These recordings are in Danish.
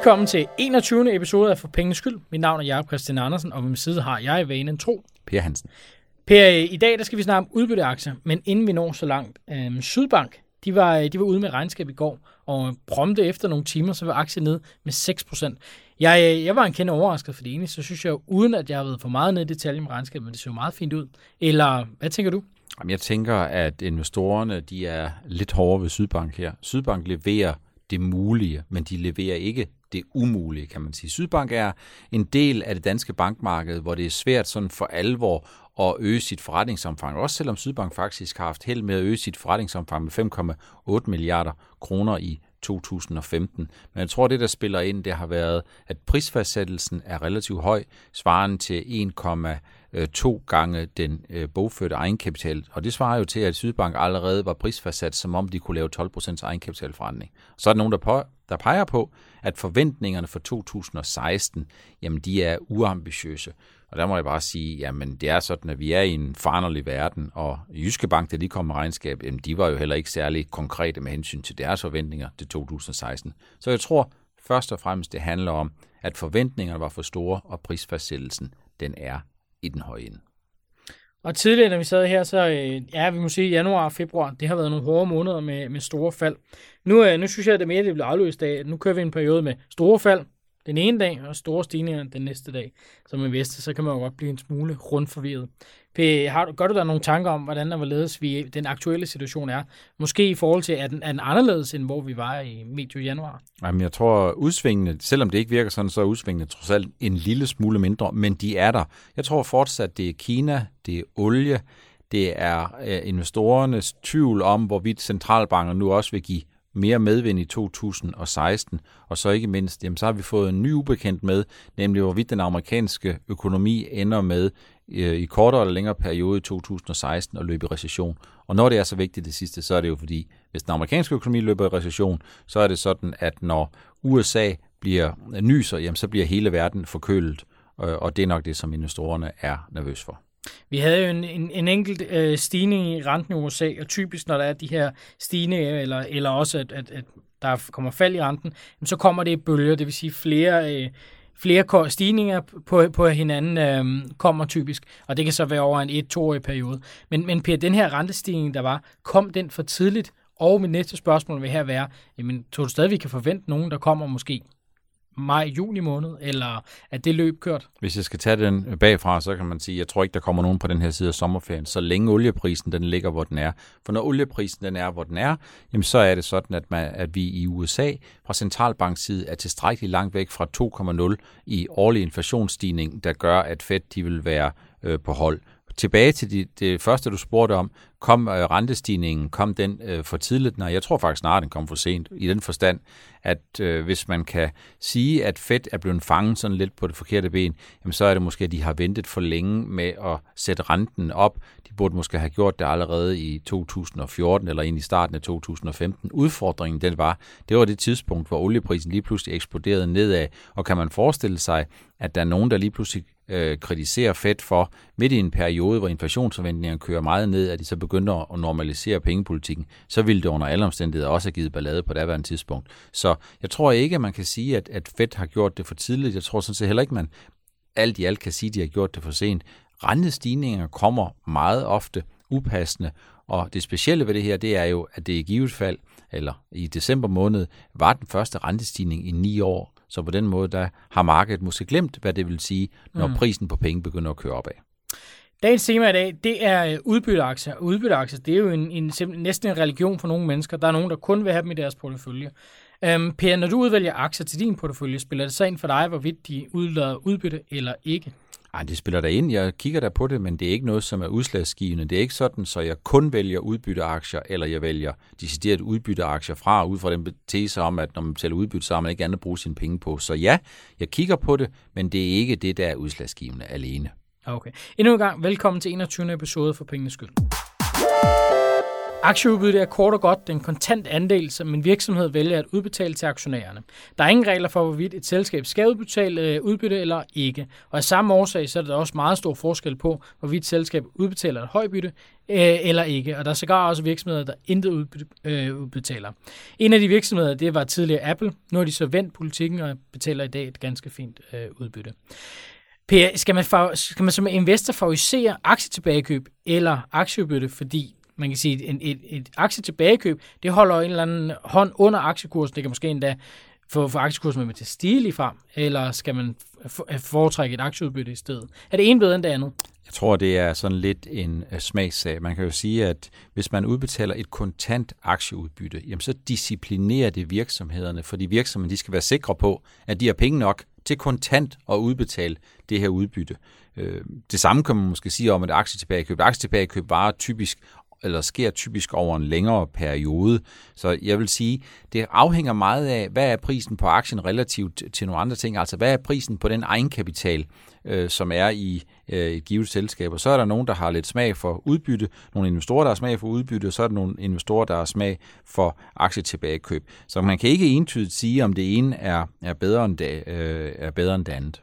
Velkommen til 21. episode af For Pengenes Skyld. Mit navn er Jacob Christian Andersen, og ved min side har jeg vanen tro. Per Hansen. Per, i dag der skal vi snakke om udbytteaktier, men inden vi når så langt, øh, Sydbank, de var, de var ude med regnskab i går, og prompte efter nogle timer, så var aktien ned med 6%. Jeg, jeg var en kende overrasket, for det ene, så synes jeg, uden at jeg har været for meget ned i detaljen med regnskab, men det ser jo meget fint ud. Eller hvad tænker du? Jamen, jeg tænker, at investorerne de er lidt hårdere ved Sydbank her. Sydbank leverer det mulige, men de leverer ikke det umulige, kan man sige. Sydbank er en del af det danske bankmarked, hvor det er svært sådan for alvor at øge sit forretningsomfang. Også selvom Sydbank faktisk har haft held med at øge sit forretningsomfang med 5,8 milliarder kroner i 2015. Men jeg tror, det der spiller ind, det har været, at prisfastsættelsen er relativt høj, svarende til 1, Øh, 1,2 gange den øh, bogførte egenkapital. Og det svarer jo til, at Sydbank allerede var prisfastsat, som om de kunne lave 12% egenkapitalforandring. Så er der nogen, der, på, der peger på, at forventningerne for 2016, jamen de er uambitiøse. Og der må jeg bare sige, jamen det er sådan, at vi er i en foranderlig verden, og Jyske Bank, da de kom med regnskab, jamen, de var jo heller ikke særlig konkrete med hensyn til deres forventninger til 2016. Så jeg tror først og fremmest, det handler om, at forventningerne var for store, og prisfastsættelsen, den er i den høje ende. Og tidligere, når vi sad her, så øh, ja, vi må sige, januar og februar, det har været nogle hårde måneder med, med store fald. Nu, øh, nu synes jeg, at det mere det bliver afløst af, at nu kører vi en periode med store fald, den ene dag, og store stigninger den næste dag. Som investor, så kan man jo godt blive en smule rundforvirret. P, har du, gør du der nogle tanker om, hvordan der hvorledes vi, den aktuelle situation er? Måske i forhold til, at den, er den anderledes, end hvor vi var i medio januar? Jamen, jeg tror, udsvingene, selvom det ikke virker sådan, så er udsvingene trods alt en lille smule mindre, men de er der. Jeg tror fortsat, det er Kina, det er olie, det er øh, investorernes tvivl om, hvorvidt centralbanker nu også vil give mere medvind i 2016, og så ikke mindst, jamen, så har vi fået en ny ubekendt med, nemlig hvorvidt den amerikanske økonomi ender med øh, i kortere eller længere periode i 2016 at løbe i recession. Og når det er så vigtigt det sidste, så er det jo fordi, hvis den amerikanske økonomi løber i recession, så er det sådan, at når USA bliver nyser, jamen, så bliver hele verden forkølet, og det er nok det, som investorerne er nervøs for. Vi havde jo en, en, en enkelt øh, stigning i renten i USA, og typisk når der er de her stigninger, eller, eller også at, at, at der kommer fald i renten, så kommer det i bølger, det vil sige flere, øh, flere stigninger på, på hinanden øh, kommer typisk, og det kan så være over en et-toårig periode. Men, men Per, den her rentestigning, der var, kom den for tidligt? Og mit næste spørgsmål vil her være, jamen, tror du stadig, vi kan forvente nogen, der kommer måske maj-juni måned, eller er det løb kørt? Hvis jeg skal tage den bagfra, så kan man sige, at jeg tror ikke, der kommer nogen på den her side af sommerferien, så længe olieprisen den ligger, hvor den er. For når olieprisen den er, hvor den er, jamen så er det sådan, at, man, at vi i USA fra centralbanks side er tilstrækkeligt langt væk fra 2,0 i årlig inflationsstigning, der gør, at Fed de vil være øh, på hold tilbage til det, det første, du spurgte om, kom øh, rentestigningen, kom den øh, for tidligt? Nej, jeg tror faktisk snart, den kom for sent, i den forstand, at øh, hvis man kan sige, at Fed er blevet fanget sådan lidt på det forkerte ben, jamen så er det måske, at de har ventet for længe med at sætte renten op. De burde måske have gjort det allerede i 2014 eller ind i starten af 2015. Udfordringen den var, det var det tidspunkt, hvor olieprisen lige pludselig eksploderede nedad, og kan man forestille sig, at der er nogen, der lige pludselig øh, kritiserer Fed for, midt i en periode, hvor inflationsforventningerne kører meget ned, at de så begynder at normalisere pengepolitikken, så ville det under alle omstændigheder også have givet ballade på daværende tidspunkt. Så jeg tror ikke, at man kan sige, at, at Fed har gjort det for tidligt. Jeg tror sådan set heller ikke, man alt i alt kan sige, at de har gjort det for sent. Rentestigninger kommer meget ofte upassende, og det specielle ved det her, det er jo, at det i givet fald, eller i december måned, var den første rentestigning i ni år. Så på den måde, der har markedet måske glemt, hvad det vil sige, når mm. prisen på penge begynder at køre opad. Dagens tema i dag, det er øh, udbytteaktier. Udbytteaktier, det er jo en, en, næsten en religion for nogle mennesker. Der er nogen, der kun vil have dem i deres portefølje. Øhm, per, når du udvælger aktier til din portefølje, spiller det så ind for dig, hvorvidt de udlader udbytte eller ikke? Ej, det spiller der ind. Jeg kigger der på det, men det er ikke noget, som er udslagsgivende. Det er ikke sådan, så jeg kun vælger udbytteaktier, eller jeg vælger decideret udbytteaktier fra, ud fra den tese om, at når man betaler udbytte, så har man ikke andet at bruge sine penge på. Så ja, jeg kigger på det, men det er ikke det, der er udslagsgivende alene. Ah, okay. Endnu en gang, velkommen til 21. episode for Pengenes Skyld. Aktieudbytte er kort og godt den kontant andel, som en virksomhed vælger at udbetale til aktionærerne. Der er ingen regler for, hvorvidt et selskab skal udbetale øh, udbytte eller ikke. Og af samme årsag så er der også meget stor forskel på, hvorvidt selskab udbetaler et højbytte øh, eller ikke. Og der er sågar også virksomheder, der intet udbytte, øh, udbetaler. En af de virksomheder, det var tidligere Apple. Nu har de så vendt politikken og betaler i dag et ganske fint øh, udbytte. Per, skal man, skal man som investor favorisere aktietilbagekøb eller aktieudbytte, fordi man kan sige, et, et, et aktietilbagekøb, det holder en eller anden hånd under aktiekursen, det kan måske endda få, få aktiekursen med til at stige lige frem, eller skal man foretrække et aktieudbytte i stedet? Er det en bedre end det andet? Jeg tror, det er sådan lidt en øh, smagssag. Man kan jo sige, at hvis man udbetaler et kontant aktieudbytte, jamen så disciplinerer det virksomhederne, fordi virksomhederne de skal være sikre på, at de har penge nok til kontant at udbetale det her udbytte. Øh, det samme kan man måske sige om et aktietilbagekøb. Et aktietilbagekøb varer typisk eller sker typisk over en længere periode. Så jeg vil sige, det afhænger meget af, hvad er prisen på aktien relativt til nogle andre ting. Altså, hvad er prisen på den egenkapital, øh, som er i øh, et givet selskab. Og så er der nogen, der har lidt smag for udbytte, nogle investorer, der har smag for udbytte, og så er der nogle investorer, der har smag for aktietilbagekøb. Så man kan ikke entydigt sige, om det ene er, er, bedre, end det, øh, er bedre end det andet.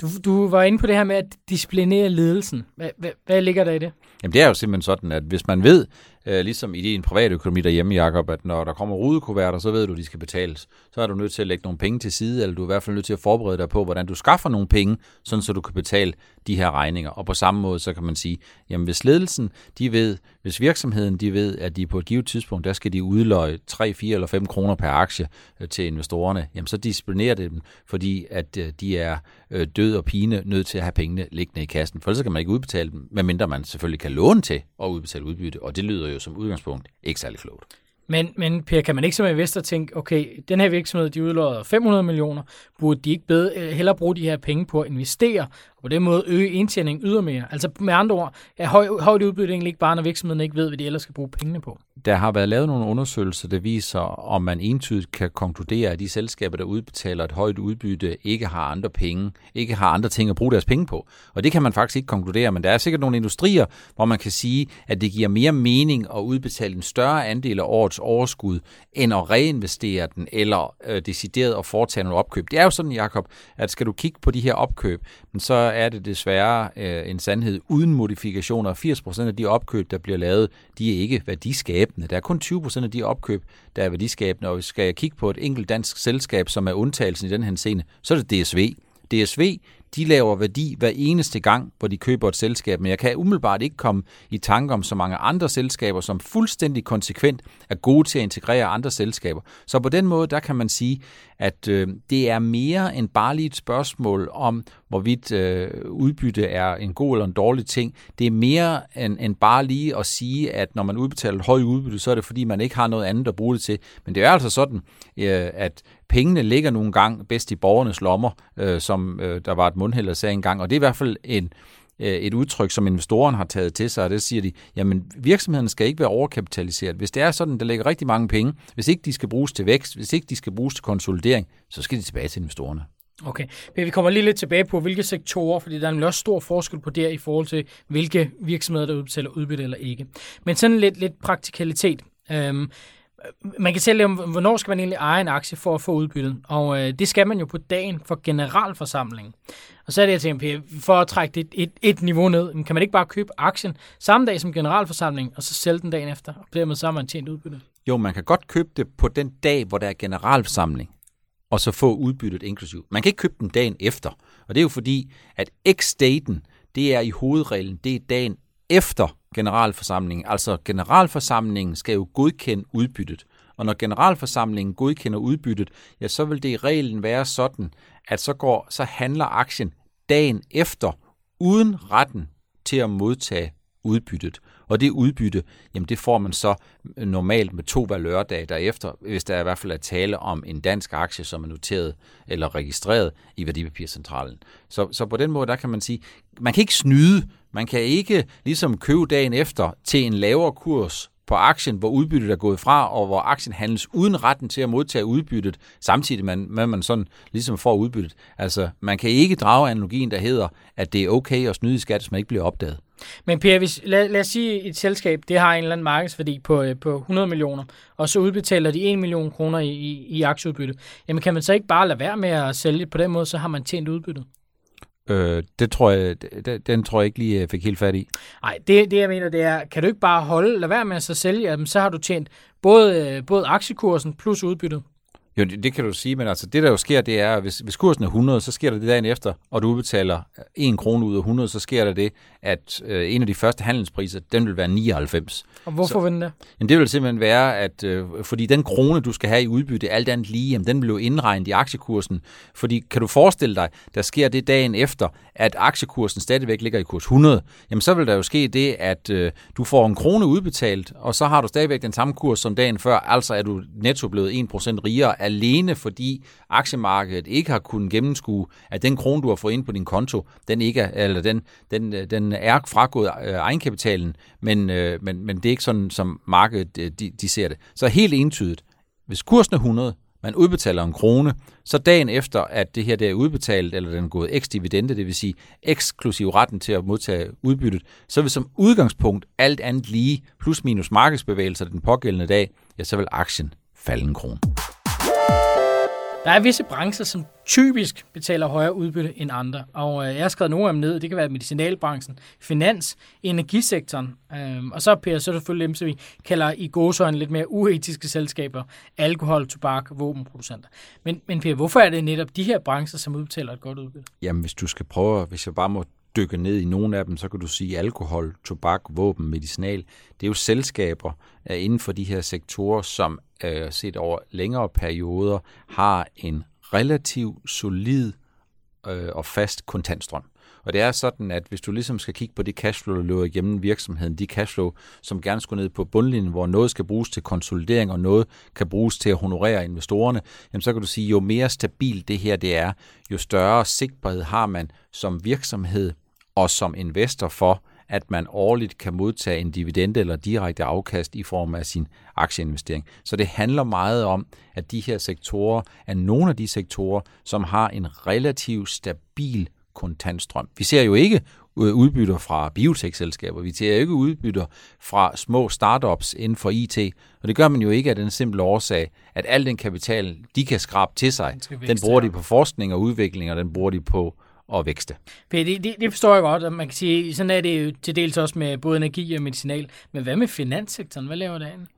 Du, du var inde på det her med at disciplinere ledelsen. Hvad, hvad, hvad ligger der i det? Jamen det er jo simpelthen sådan, at hvis man ved, øh, ligesom i din private økonomi derhjemme, Jacob, at når der kommer rudekuverter, så ved du, at de skal betales. Så er du nødt til at lægge nogle penge til side, eller du er i hvert fald nødt til at forberede dig på, hvordan du skaffer nogle penge, sådan så du kan betale de her regninger. Og på samme måde, så kan man sige, jamen hvis ledelsen, de ved, hvis virksomheden, de ved, at de på et givet tidspunkt, der skal de udløje 3, 4 eller 5 kroner per aktie øh, til investorerne, jamen så disciplinerer det dem, fordi at øh, de er øh, død og pine nødt til at have pengene liggende i kassen. For ellers kan man ikke udbetale dem, medmindre man selvfølgelig kan låne til at udbetale udbytte, og det lyder jo som udgangspunkt ikke særlig klogt. Men, men Per, kan man ikke som investor tænke, okay, den her virksomhed, de udlåder 500 millioner, burde de ikke bedre, øh, hellere bruge de her penge på at investere, og på den måde øge indtjeningen ydermere? Altså med andre ord, er høj, højt udbytte egentlig ikke bare, når virksomheden ikke ved, hvad de ellers skal bruge pengene på? Der har været lavet nogle undersøgelser, der viser, om man entydigt kan konkludere, at de selskaber, der udbetaler et højt udbytte, ikke har andre penge, ikke har andre ting at bruge deres penge på. Og det kan man faktisk ikke konkludere, men der er sikkert nogle industrier, hvor man kan sige, at det giver mere mening at udbetale en større andel af årets overskud, end at reinvestere den, eller øh, decideret at foretage nogle opkøb. Det er jo sådan, Jakob, at skal du kigge på de her opkøb, men så er det desværre øh, en sandhed uden modifikationer. 80% af de opkøb, der bliver lavet, de er ikke værdiskabende værdiskabende. Der er kun 20 procent af de opkøb, der er værdiskabende, og skal jeg kigge på et enkelt dansk selskab, som er undtagelsen i den her scene, så er det DSV. DSV, de laver værdi hver eneste gang, hvor de køber et selskab, men jeg kan umiddelbart ikke komme i tanke om så mange andre selskaber, som fuldstændig konsekvent er gode til at integrere andre selskaber. Så på den måde, der kan man sige, at øh, det er mere end bare lige et spørgsmål om, hvorvidt øh, udbytte er en god eller en dårlig ting. Det er mere end, end bare lige at sige, at når man udbetaler et højt udbytte, så er det fordi, man ikke har noget andet at bruge det til. Men det er altså sådan, øh, at pengene ligger nogle gange bedst i borgernes lommer, øh, som øh, der var et mundhæld, der sagde engang. Og det er i hvert fald en, øh, et udtryk, som investoren har taget til sig, og det siger de, jamen virksomheden skal ikke være overkapitaliseret. Hvis det er sådan, der ligger rigtig mange penge, hvis ikke de skal bruges til vækst, hvis ikke de skal bruges til konsolidering, så skal de tilbage til investorerne. Okay, men vi kommer lige lidt tilbage på, hvilke sektorer, fordi der er nemlig også stor forskel på der i forhold til, hvilke virksomheder, der udbetaler udbytte eller ikke. Men sådan lidt, lidt praktikalitet. Øhm, man kan tælle om, hvornår skal man egentlig eje en aktie for at få udbyttet, og øh, det skal man jo på dagen for generalforsamlingen. Og så er det, jeg tænker, for at trække det et, et niveau ned, kan man ikke bare købe aktien samme dag som generalforsamling, og så sælge den dagen efter, og dermed så har man tjent udbyttet? Jo, man kan godt købe det på den dag, hvor der er generalforsamling, og så få udbyttet inklusiv. Man kan ikke købe den dagen efter, og det er jo fordi, at x-daten, det er i hovedreglen, det er dagen efter generalforsamlingen. Altså generalforsamlingen skal jo godkende udbyttet. Og når generalforsamlingen godkender udbyttet, ja, så vil det i reglen være sådan, at så, går, så handler aktien dagen efter, uden retten til at modtage udbyttet. Og det udbytte, jamen det får man så øh, normalt med to valørdage derefter, hvis der i hvert fald er tale om en dansk aktie, som er noteret eller registreret i Værdipapircentralen. Så, så på den måde, der kan man sige, man kan ikke snyde, man kan ikke ligesom købe dagen efter til en lavere kurs på aktien, hvor udbyttet er gået fra, og hvor aktien handles uden retten til at modtage udbyttet, samtidig med, at man sådan ligesom får udbyttet. Altså, man kan ikke drage analogien, der hedder, at det er okay at snyde i skat, hvis man ikke bliver opdaget. Men Per, hvis, lad, lad os sige, et selskab det har en eller anden markedsværdi på, øh, på 100 millioner, og så udbetaler de 1 million kroner i, i, i aktieudbytte. Jamen kan man så ikke bare lade være med at sælge på den måde, så har man tjent udbyttet? Øh, det tror jeg, den, den tror jeg ikke lige, jeg fik helt fat i. Nej, det, det jeg mener, det er, kan du ikke bare holde, lad være med at så sælge, jamen, så har du tjent både, både aktiekursen plus udbyttet. Jo, det, det kan du sige, men altså det der jo sker, det er, hvis, hvis kursen er 100, så sker der det dagen efter, og du udbetaler 1 krone ud af 100, så sker der det, at øh, en af de første handelspriser, den vil være 99. Og hvorfor vil den det? Jamen, det vil simpelthen være, at øh, fordi den krone, du skal have i udbytte, alt andet lige, jamen, den vil jo indregnet i aktiekursen. Fordi kan du forestille dig, der sker det dagen efter, at aktiekursen stadigvæk ligger i kurs 100, jamen så vil der jo ske det, at øh, du får en krone udbetalt, og så har du stadigvæk den samme kurs som dagen før, altså er du netto blevet 1% rigere alene fordi aktiemarkedet ikke har kunnet gennemskue, at den krone, du har fået ind på din konto, den ikke er, eller den, den, den er fragået øh, egenkapitalen, men, øh, men, men det er ikke sådan, som markedet øh, de, de ser det. Så helt entydigt, hvis kursen er 100, man udbetaler en krone, så dagen efter, at det her der er udbetalt, eller den er gået eks-dividende, det vil sige eksklusiv retten til at modtage udbyttet, så vil som udgangspunkt alt andet lige, plus minus markedsbevægelser den pågældende dag, ja, så vil aktien falde en krone. Der er visse brancher, som typisk betaler højere udbytte end andre, og øh, jeg har skrevet nogle af dem ned. Det kan være medicinalbranchen, finans, energisektoren, øh, og så Per, så er selvfølgelig dem, som vi kalder i gåsøjne lidt mere uetiske selskaber, alkohol, tobak, våbenproducenter. Men, men Per, hvorfor er det netop de her brancher, som udbetaler et godt udbytte? Jamen, hvis du skal prøve, hvis jeg bare må dykke ned i nogle af dem, så kan du sige alkohol, tobak, våben, medicinal. Det er jo selskaber øh, inden for de her sektorer, som øh, set over længere perioder har en relativ solid øh, og fast kontantstrøm. Og det er sådan, at hvis du ligesom skal kigge på det cashflow, der løber igennem virksomheden, de cashflow, som gerne skulle ned på bundlinjen, hvor noget skal bruges til konsolidering, og noget kan bruges til at honorere investorerne, jamen så kan du sige, jo mere stabilt det her det er, jo større sigtbarhed har man som virksomhed og som investor for, at man årligt kan modtage en dividende eller direkte afkast i form af sin aktieinvestering. Så det handler meget om, at de her sektorer er nogle af de sektorer, som har en relativt stabil kontantstrøm. Vi ser jo ikke øh, udbytter fra biotech-selskaber. Vi ser ikke udbytter fra små startups inden for IT. Og det gør man jo ikke af den simple årsag, at al den kapital, de kan skrabe til sig, den bruger de på forskning og udvikling, og den bruger de på og vækste. Det, det, det forstår jeg godt, og man kan sige, sådan er det jo til dels også med både energi og medicinal. Men hvad med finanssektoren? Hvad laver det an?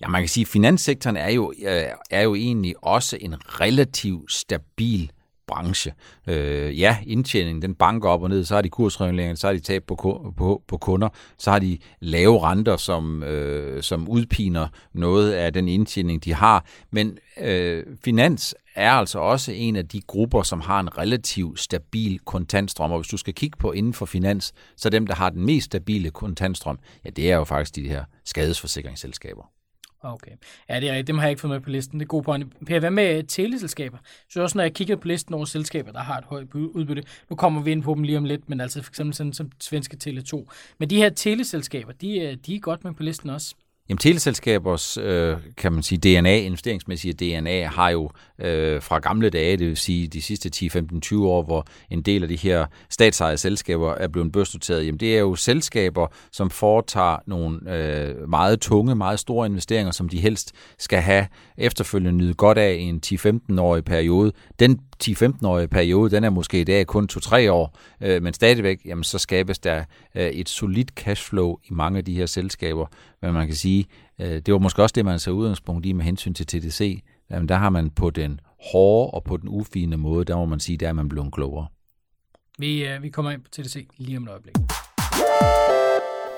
Ja, man kan sige, at finanssektoren er jo, øh, er jo egentlig også en relativt stabil branche. Øh, ja, indtjeningen den banker op og ned, så har de kursreguleringer, så har de tab på, på, på kunder, så har de lave renter, som, øh, som udpiner noget af den indtjening, de har. Men øh, finans er altså også en af de grupper, som har en relativt stabil kontantstrøm. Og hvis du skal kigge på inden for finans, så dem, der har den mest stabile kontantstrøm, ja, det er jo faktisk de her skadesforsikringsselskaber. Okay. Ja, det er Dem har jeg ikke fået med på listen. Det er gode point. Per, hvad med teleselskaber? Så også når jeg kigger på listen over selskaber, der har et højt udbytte, nu kommer vi ind på dem lige om lidt, men altså for eksempel sådan som svenske Tele2. Men de her teleselskaber, de, øh, de er godt med på listen også. Jamen, teleselskabers, øh, kan man sige, DNA, investeringsmæssige DNA, har jo øh, fra gamle dage, det vil sige de sidste 10, 15, 20 år, hvor en del af de her statsejede selskaber er blevet børsnoteret, jamen det er jo selskaber, som foretager nogle øh, meget tunge, meget store investeringer, som de helst skal have efterfølgende nyde godt af i en 10-15-årig periode. Den 10-15-årige periode, den er måske i dag kun 2-3 år, øh, men stadigvæk, jamen, så skabes der øh, et solidt cashflow i mange af de her selskaber. hvad man kan sige, øh, det var måske også det, man så udgangspunkt i med hensyn til TDC. Jamen, der har man på den hårde og på den ufine måde, der må man sige, der er man blevet klogere. Vi, øh, vi kommer ind på TDC lige om et øjeblik.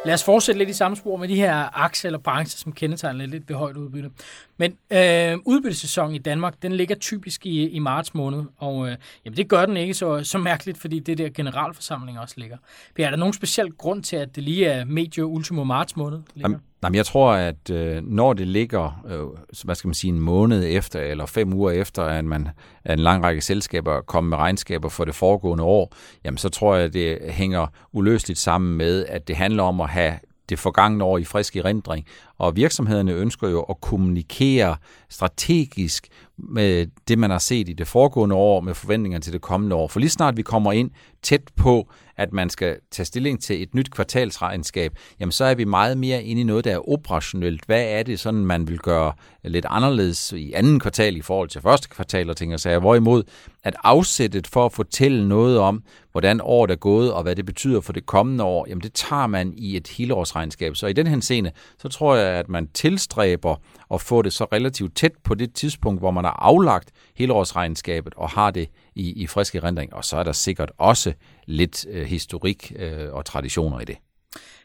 Lad os fortsætte lidt i samme spor med de her aktier eller brancher, som kendetegner lidt ved højt udbytte. Men øh, udbyttesæsonen i Danmark, den ligger typisk i, i marts måned, og øh, jamen, det gør den ikke så, så mærkeligt, fordi det der generalforsamling også ligger. Per, er der nogen speciel grund til, at det lige er medio ultimo marts måned? Ligger? Jamen, jeg tror, at øh, når det ligger, øh, hvad skal man sige, en måned efter, eller fem uger efter, at man at en lang række selskaber kommer med regnskaber for det foregående år, jamen så tror jeg, at det hænger uløseligt sammen med, at det handler om at have det forgangne år i frisk erindring, og virksomhederne ønsker jo at kommunikere strategisk med det, man har set i det foregående år, med forventninger til det kommende år. For lige snart vi kommer ind tæt på, at man skal tage stilling til et nyt kvartalsregnskab, jamen så er vi meget mere inde i noget, der er operationelt. Hvad er det sådan, man vil gøre lidt anderledes i anden kvartal i forhold til første kvartal og ting og sager? Hvorimod at afsættet for at fortælle noget om, hvordan året er gået og hvad det betyder for det kommende år, jamen det tager man i et helårsregnskab. Så i den her scene, så tror jeg, at man tilstræber at få det så relativt tæt på det tidspunkt, hvor man har aflagt helårsregnskabet og har det i, i frisk erindring. Og så er der sikkert også lidt øh, historik øh, og traditioner i det.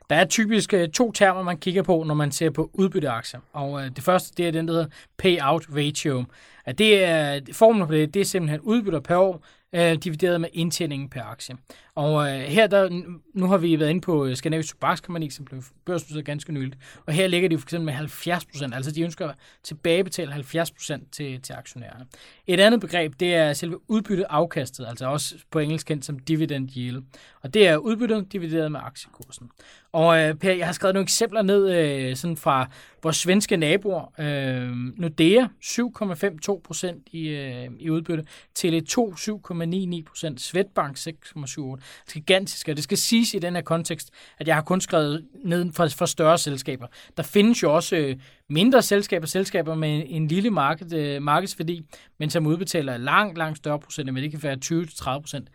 Der er typisk øh, to termer, man kigger på, når man ser på udbytteaktier. Og øh, det første, det er den, der hedder payout ratio. At det er, formen på det, det er simpelthen udbytter per år, øh, divideret med indtjeningen per aktie. Og øh, her, der, nu har vi været inde på øh, Skandinavisk Tobakskompagni, som blev børsnoteret ganske nyligt. Og her ligger de for eksempel med 70%, altså de ønsker at tilbagebetale 70% til, til aktionærerne. Et andet begreb, det er selve udbyttet afkastet, altså også på engelsk kendt som dividend yield. Og det er udbyttet divideret med aktiekursen. Og øh, Per, jeg har skrevet nogle eksempler ned øh, sådan fra vores svenske naboer. Øh, Nordea 7,52 procent i, øh, i udbytte, Tele2 7,99 procent, Svetbank 6,78 altså gigantisk, og det skal siges i den her kontekst, at jeg har kun skrevet ned for, for større selskaber. Der findes jo også øh, mindre selskaber, selskaber med en lille marked, øh, markedsværdi, men som udbetaler langt, langt større procent, men det kan være 20-30 procent.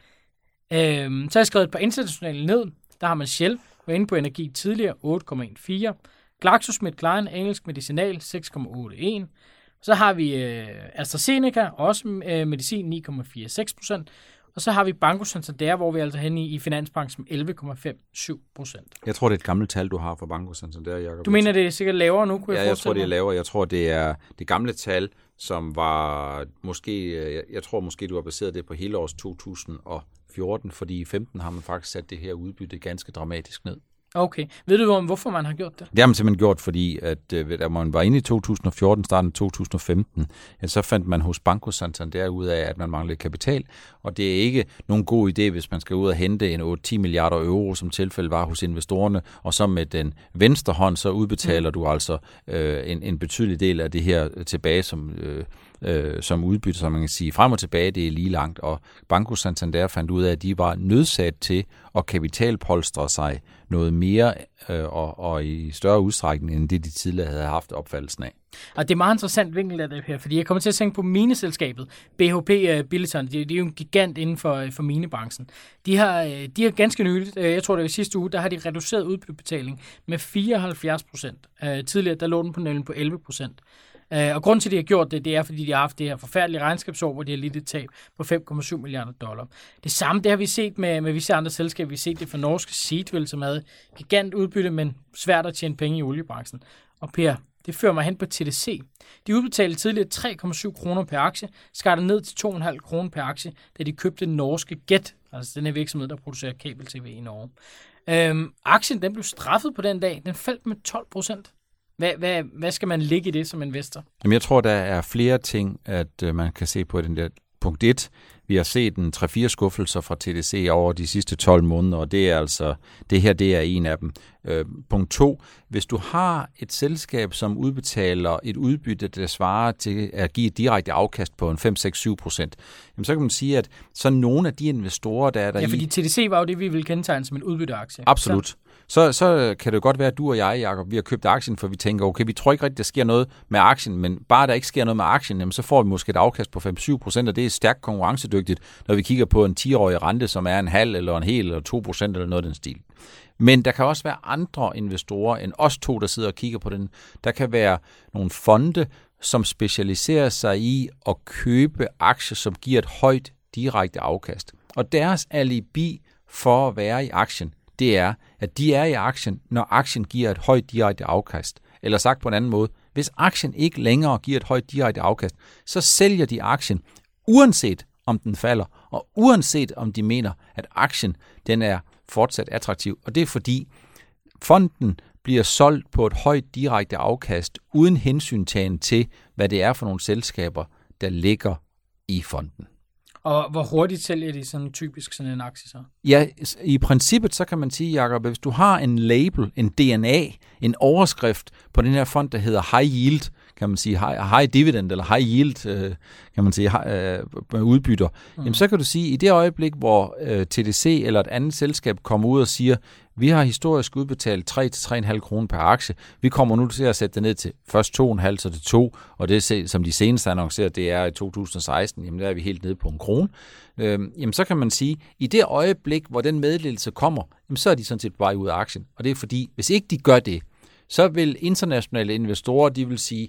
Øh, så har jeg skrevet et par internationale ned. Der har man Shell, var inde på energi tidligere, 8,14. GlaxoSmithKline, engelsk medicinal, 6,81. Så har vi øh, AstraZeneca, også øh, medicin, 9,46%. Og så har vi Banco Santander, hvor vi er altså henne i, i Finansbanken 11,57 procent. Jeg tror, det er et gammelt tal, du har for Banco Santander, Jacob. Du mener, det er sikkert lavere nu, kunne ja, jeg jeg tror, det er lavere. Jeg tror, det er det gamle tal, som var måske, øh, jeg, jeg tror måske, du har baseret det på hele års 2014, fordi i 15 har man faktisk sat det her udbytte ganske dramatisk ned. Okay. Ved du, hvorfor man har gjort det? Det har man simpelthen gjort, fordi at, øh, da man var inde i 2014, starten af 2015, ja, så fandt man hos Banco Santander ud af, at man manglede kapital, og det er ikke nogen god idé, hvis man skal ud og hente en 8-10 milliarder euro, som tilfælde var hos investorerne, og så med den venstre hånd, så udbetaler mm. du altså øh, en, en betydelig del af det her tilbage som... Øh, øh, som udbytte, så man kan sige, frem og tilbage, det er lige langt, og Banco Santander fandt ud af, at de var nødsat til at kapitalpolstre sig noget mere øh, og, og i større udstrækning, end det de tidligere havde haft opfattelsen af. Og det er meget interessant vinkel af det her, fordi jeg kommer til at tænke på mineselskabet, BHP uh, øh, Billiton, de, de er jo en gigant inden for, øh, for minebranchen. De har, øh, de har ganske nyligt, jeg tror det var sidste uge, der har de reduceret udbyttebetaling med 74 procent. Uh, tidligere der lå den på på 11 procent. Øh, og grunden til, at de har gjort det, det er, fordi de har haft det her forfærdelige regnskabsår, hvor de har lidt et tab på 5,7 milliarder dollar. Det samme, det har vi set med, med visse andre selskaber. Vi har set det for norske Seedville, som havde gigant udbytte, men svært at tjene penge i oliebranchen. Og Per, det fører mig hen på TDC. De udbetalte tidligere 3,7 kroner per aktie, skar det ned til 2,5 kroner per aktie, da de købte norske Get, altså den her virksomhed, der producerer kabel-tv i Norge. Øhm, aktien den blev straffet på den dag. Den faldt med 12 procent. Hvad, hvad, hvad skal man ligge i det som investor? Jamen, jeg tror, der er flere ting, at uh, man kan se på den der punkt 1. Vi har set en 3-4 skuffelser fra TDC over de sidste 12 måneder, og det er altså, det her det er en af dem. Øh, punkt 2. Hvis du har et selskab, som udbetaler et udbytte, der svarer til at give et direkte afkast på en 5-6-7 procent, så kan man sige, at så nogle af de investorer, der er der Ja, fordi TDC var jo det, vi ville kendetegne som en udbytteaktie. Absolut. Så så, så kan det godt være, at du og jeg, Jacob, vi har købt aktien, for vi tænker, okay, vi tror ikke rigtigt, der sker noget med aktien, men bare der ikke sker noget med aktien, jamen, så får vi måske et afkast på 5-7 procent, og det er stærkt konkurrencedygtigt, når vi kigger på en 10-årig rente, som er en halv eller en hel eller 2 procent eller noget af den stil. Men der kan også være andre investorer end os to, der sidder og kigger på den. Der kan være nogle fonde, som specialiserer sig i at købe aktier, som giver et højt direkte afkast. Og deres alibi for at være i aktien, det er, at de er i aktien, når aktien giver et højt direkte afkast. Eller sagt på en anden måde, hvis aktien ikke længere giver et højt direkte afkast, så sælger de aktien, uanset om den falder, og uanset om de mener, at aktien den er fortsat attraktiv. Og det er fordi fonden bliver solgt på et højt direkte afkast, uden hensyntagen til, hvad det er for nogle selskaber, der ligger i fonden. Og hvor hurtigt sælger de sådan typisk sådan en aktie så? Ja, i princippet så kan man sige, Jacob, hvis du har en label, en DNA, en overskrift på den her fond, der hedder High Yield, kan man sige, high, high dividend eller high yield, øh, kan man sige, high, øh, udbytter, mm. jamen så kan du sige, i det øjeblik, hvor øh, TDC eller et andet selskab kommer ud og siger, vi har historisk udbetalt 3-3,5 kroner per aktie. Vi kommer nu til at sætte det ned til først 2,5 så til 2, og det som de seneste annoncerer, det er i 2016, jamen der er vi helt nede på en krone. Øhm, jamen så kan man sige, i det øjeblik, hvor den meddelelse kommer, jamen så er de sådan set på vej ud af aktien. Og det er fordi, hvis ikke de gør det, så vil internationale investorer, de vil sige,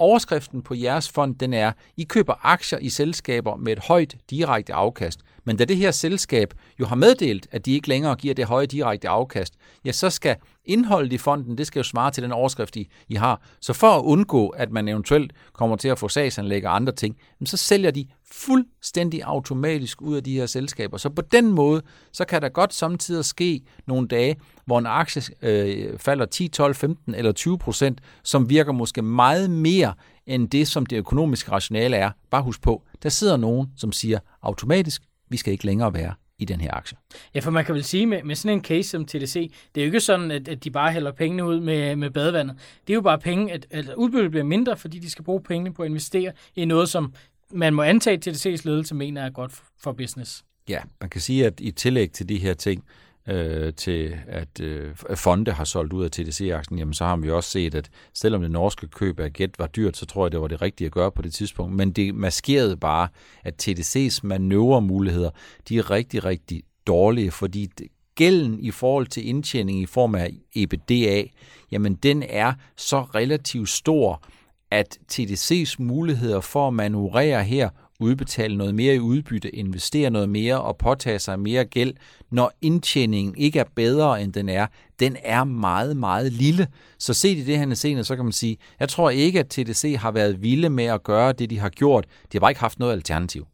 overskriften på jeres fond, den er, I køber aktier i selskaber med et højt direkte afkast. Men da det her selskab jo har meddelt, at de ikke længere giver det høje direkte afkast, ja, så skal indholdet i fonden, det skal jo svare til den overskrift, I, I har. Så for at undgå, at man eventuelt kommer til at få sagsanlæg og andre ting, så sælger de fuldstændig automatisk ud af de her selskaber. Så på den måde, så kan der godt samtidig ske nogle dage, hvor en aktie øh, falder 10, 12, 15 eller 20 procent, som virker måske meget mere end det, som det økonomiske rationale er. Bare husk på, der sidder nogen, som siger automatisk, vi skal ikke længere være i den her aktie. Ja, for man kan vel sige, med, med sådan en case som TDC, det er jo ikke sådan, at, at de bare hælder pengene ud med, med badevandet. Det er jo bare penge, at, at udbyttet bliver mindre, fordi de skal bruge pengene på at investere i noget, som man må antage, at TDC's ledelse mener er godt for business. Ja, man kan sige, at i tillæg til de her ting, øh, til at øh, fonde har solgt ud af TDC-aktien, jamen så har vi også set, at selvom det norske køb af Get var dyrt, så tror jeg, det var det rigtige at gøre på det tidspunkt. Men det maskerede bare, at TDC's manøvremuligheder, de er rigtig, rigtig dårlige, fordi gælden i forhold til indtjening i form af EBITDA, jamen den er så relativt stor, at TDC's muligheder for at manøvrere her udbetale noget mere i udbytte, investere noget mere og påtage sig mere gæld, når indtjeningen ikke er bedre, end den er, den er meget, meget lille. Så set i det her scene, så kan man sige, jeg tror ikke, at TDC har været vilde med at gøre det, de har gjort. De har bare ikke haft noget alternativ.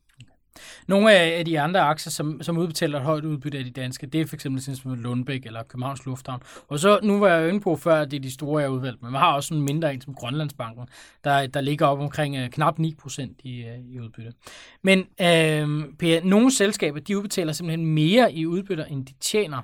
Nogle af de andre aktier, som, som udbetaler et højt udbytte af de danske, det er f.eks. som Lundbæk eller Københavns Lufthavn. Og så, nu var jeg jo inde på før, at det er de store, jeg udvalgt, men man har også en mindre en som Grønlandsbanken, der, der ligger op omkring uh, knap 9% i, uh, i udbytte. Men uh, per, nogle selskaber, de udbetaler simpelthen mere i udbytter, end de tjener.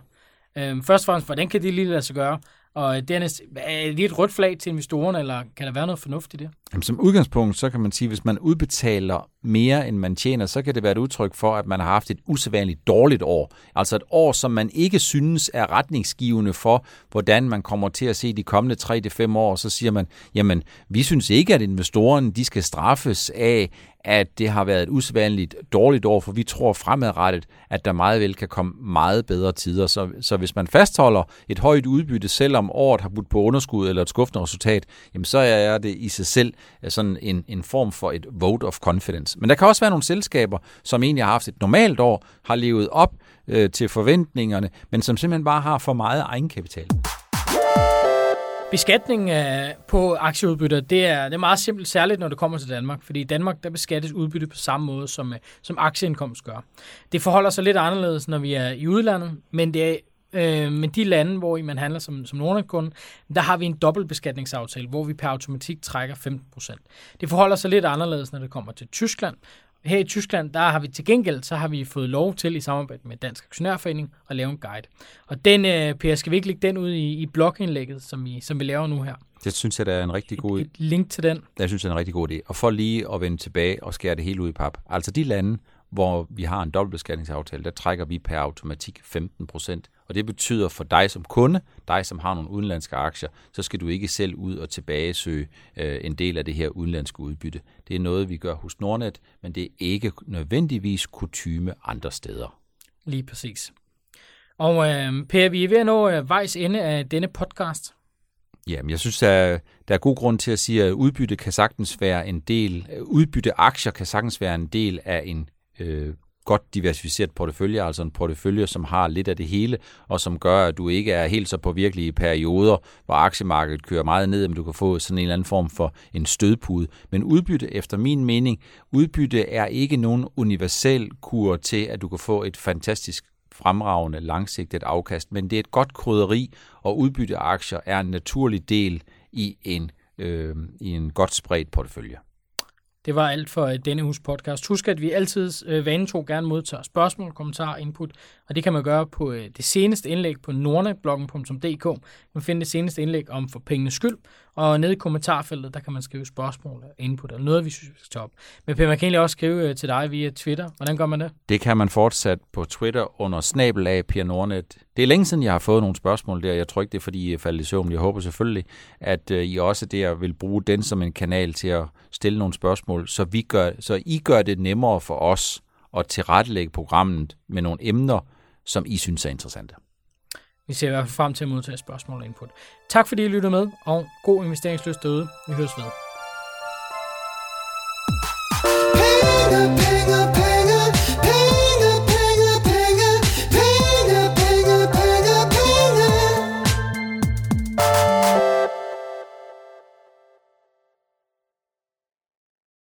Uh, først og fremmest, hvordan kan det lige lade sig gøre? Og dernæst, er det et rødt flag til investorerne, eller kan der være noget fornuft i det? Jamen, som udgangspunkt, så kan man sige, at hvis man udbetaler mere, end man tjener, så kan det være et udtryk for, at man har haft et usædvanligt dårligt år. Altså et år, som man ikke synes er retningsgivende for, hvordan man kommer til at se de kommende 3-5 år. Så siger man, jamen, vi synes ikke, at investorerne de skal straffes af, at det har været et usædvanligt dårligt år, for vi tror fremadrettet, at der meget vel kan komme meget bedre tider. Så, så hvis man fastholder et højt udbytte, selvom året har budt på underskud eller et skuffende resultat, jamen så er det i sig selv øh, sådan en, en form for et vote of confidence. Men der kan også være nogle selskaber, som egentlig har haft et normalt år, har levet op øh, til forventningerne, men som simpelthen bare har for meget egenkapital. Beskatning på aktieudbytter, det er, det er meget simpelt, særligt når det kommer til Danmark, fordi i Danmark der beskattes udbytte på samme måde, som, øh, som aktieindkomst gør. Det forholder sig lidt anderledes, når vi er i udlandet, men det er Øh, men de lande, hvor man handler som, som Nordnet-kunde, der har vi en dobbeltbeskatningsaftale, hvor vi per automatik trækker 15%. Det forholder sig lidt anderledes, når det kommer til Tyskland. Her i Tyskland, der har vi til gengæld, så har vi fået lov til i samarbejde med Dansk Aktionærforening at lave en guide. Og den, øh, Per, skal vi ikke lægge den ud i, i blogindlægget, som vi, som vi laver nu her? Det synes jeg, der er en rigtig god idé. Et, et link til den. Jeg synes, det er en rigtig god idé. Og for lige at vende tilbage og skære det hele ud i pap. Altså de lande, hvor vi har en dobbeltbeskatningsaftale, der trækker vi per automatik 15 procent. Og det betyder for dig som kunde, dig som har nogle udenlandske aktier, så skal du ikke selv ud og tilbagesøge øh, en del af det her udenlandske udbytte. Det er noget, vi gør hos Nordnet, men det er ikke nødvendigvis kutyme andre steder. Lige præcis. Og øh, Per, vi er ved at nå øh, vejs ende af denne podcast. Jamen, jeg synes, der der er god grund til at sige, at udbytte kan sagtens være en del, udbytte aktier kan sagtens være en del af en øh, godt diversificeret portefølje, altså en portefølje, som har lidt af det hele, og som gør, at du ikke er helt så på virkelige perioder, hvor aktiemarkedet kører meget ned, men du kan få sådan en eller anden form for en stødpude. Men udbytte, efter min mening, udbytte er ikke nogen universel kur til, at du kan få et fantastisk fremragende langsigtet afkast, men det er et godt krydderi, og udbytteaktier er en naturlig del i en, øh, i en godt spredt portefølje. Det var alt for øh, denne hus podcast. Husk, at vi altid øh, vanen gerne modtager spørgsmål, kommentarer, input, og det kan man gøre på øh, det seneste indlæg på nordnebloggen.dk. Man finder det seneste indlæg om for pengenes skyld, og nede i kommentarfeltet, der kan man skrive spørgsmål, input eller noget, vi synes, vi skal tage op. Men Per, man kan egentlig også skrive øh, til dig via Twitter. Hvordan gør man det? Det kan man fortsat på Twitter under snabel af Pia Nordnet. Det er længe siden, jeg har fået nogle spørgsmål der. Jeg tror ikke, det er, fordi I er faldet i søvn. Jeg håber selvfølgelig, at øh, I også der vil bruge den som en kanal til at stille nogle spørgsmål, så, vi gør, så I gør det nemmere for os at tilrettelægge programmet med nogle emner, som I synes er interessante. Vi ser i hvert fald frem til at modtage spørgsmål og input. Tak fordi I lyttede med, og god investeringsløst derude. Vi høres ved. Penge, penge,